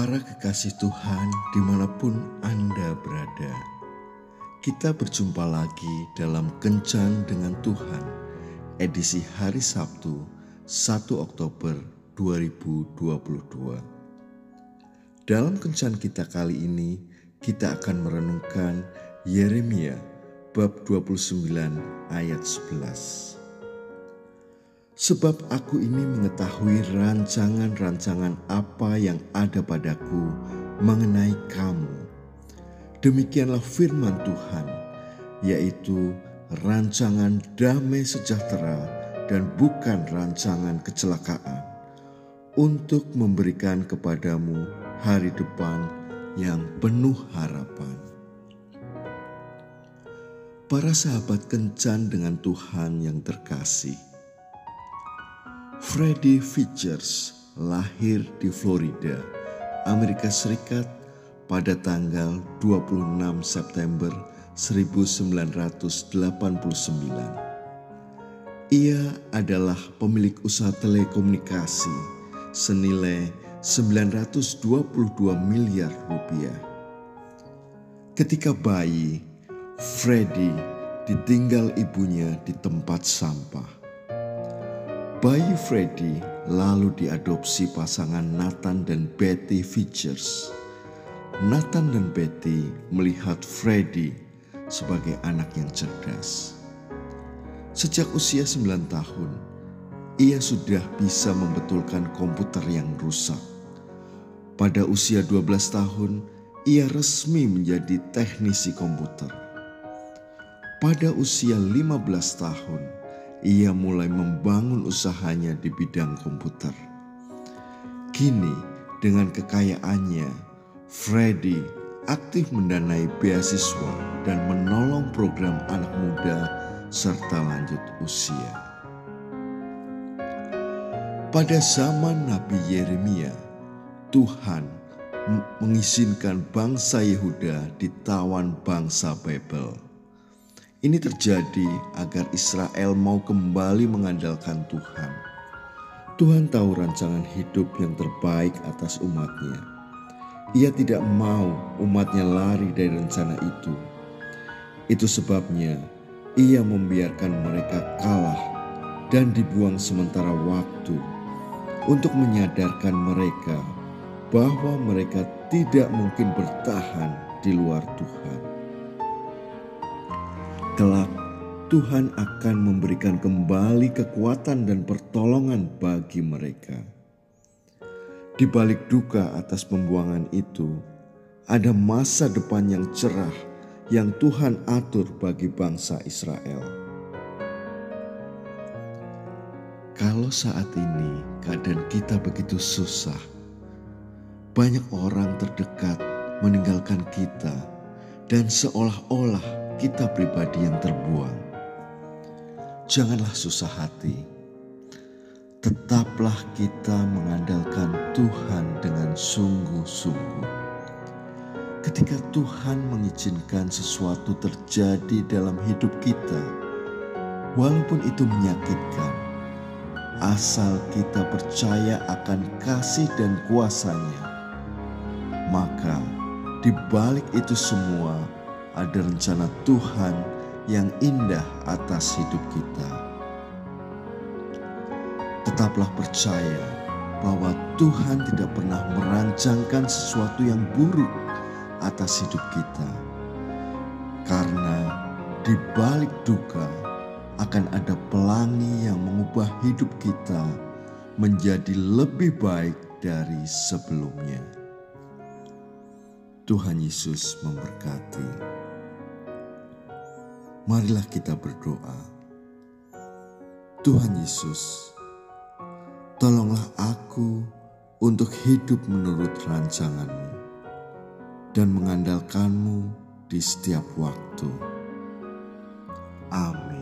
Para kekasih Tuhan di mana pun Anda berada, kita berjumpa lagi dalam Kencan dengan Tuhan, edisi hari Sabtu 1 Oktober 2022. Dalam Kencan kita kali ini, kita akan merenungkan Yeremia bab 29 ayat 11. Sebab aku ini mengetahui rancangan-rancangan apa yang ada padaku mengenai kamu. Demikianlah firman Tuhan, yaitu rancangan damai sejahtera dan bukan rancangan kecelakaan, untuk memberikan kepadamu hari depan yang penuh harapan. Para sahabat kencan dengan Tuhan yang terkasih, Freddie Features lahir di Florida, Amerika Serikat pada tanggal 26 September 1989. Ia adalah pemilik usaha telekomunikasi senilai 922 miliar rupiah. Ketika bayi, Freddie ditinggal ibunya di tempat sampah. Bayi Freddy lalu diadopsi pasangan Nathan dan Betty Features. Nathan dan Betty melihat Freddy sebagai anak yang cerdas. Sejak usia 9 tahun, ia sudah bisa membetulkan komputer yang rusak. Pada usia 12 tahun, ia resmi menjadi teknisi komputer. Pada usia 15 tahun, ia mulai membangun usahanya di bidang komputer. Kini, dengan kekayaannya, Freddy aktif mendanai beasiswa dan menolong program anak muda serta lanjut usia. Pada zaman Nabi Yeremia, Tuhan mengizinkan bangsa Yehuda ditawan bangsa Babel. Ini terjadi agar Israel mau kembali mengandalkan Tuhan. Tuhan tahu rancangan hidup yang terbaik atas umatnya. Ia tidak mau umatnya lari dari rencana itu. Itu sebabnya ia membiarkan mereka kalah dan dibuang sementara waktu untuk menyadarkan mereka bahwa mereka tidak mungkin bertahan di luar Tuhan kelak Tuhan akan memberikan kembali kekuatan dan pertolongan bagi mereka. Di balik duka atas pembuangan itu, ada masa depan yang cerah yang Tuhan atur bagi bangsa Israel. Kalau saat ini keadaan kita begitu susah, banyak orang terdekat meninggalkan kita, dan seolah-olah kita pribadi yang terbuang. Janganlah susah hati. Tetaplah kita mengandalkan Tuhan dengan sungguh-sungguh. Ketika Tuhan mengizinkan sesuatu terjadi dalam hidup kita, walaupun itu menyakitkan, asal kita percaya akan kasih dan kuasanya, maka di balik itu semua ada rencana Tuhan yang indah atas hidup kita. Tetaplah percaya bahwa Tuhan tidak pernah merancangkan sesuatu yang buruk atas hidup kita. Karena di balik duka akan ada pelangi yang mengubah hidup kita menjadi lebih baik dari sebelumnya. Tuhan Yesus memberkati. Marilah kita berdoa. Tuhan Yesus, tolonglah aku untuk hidup menurut rancanganmu dan mengandalkanmu di setiap waktu. Amin.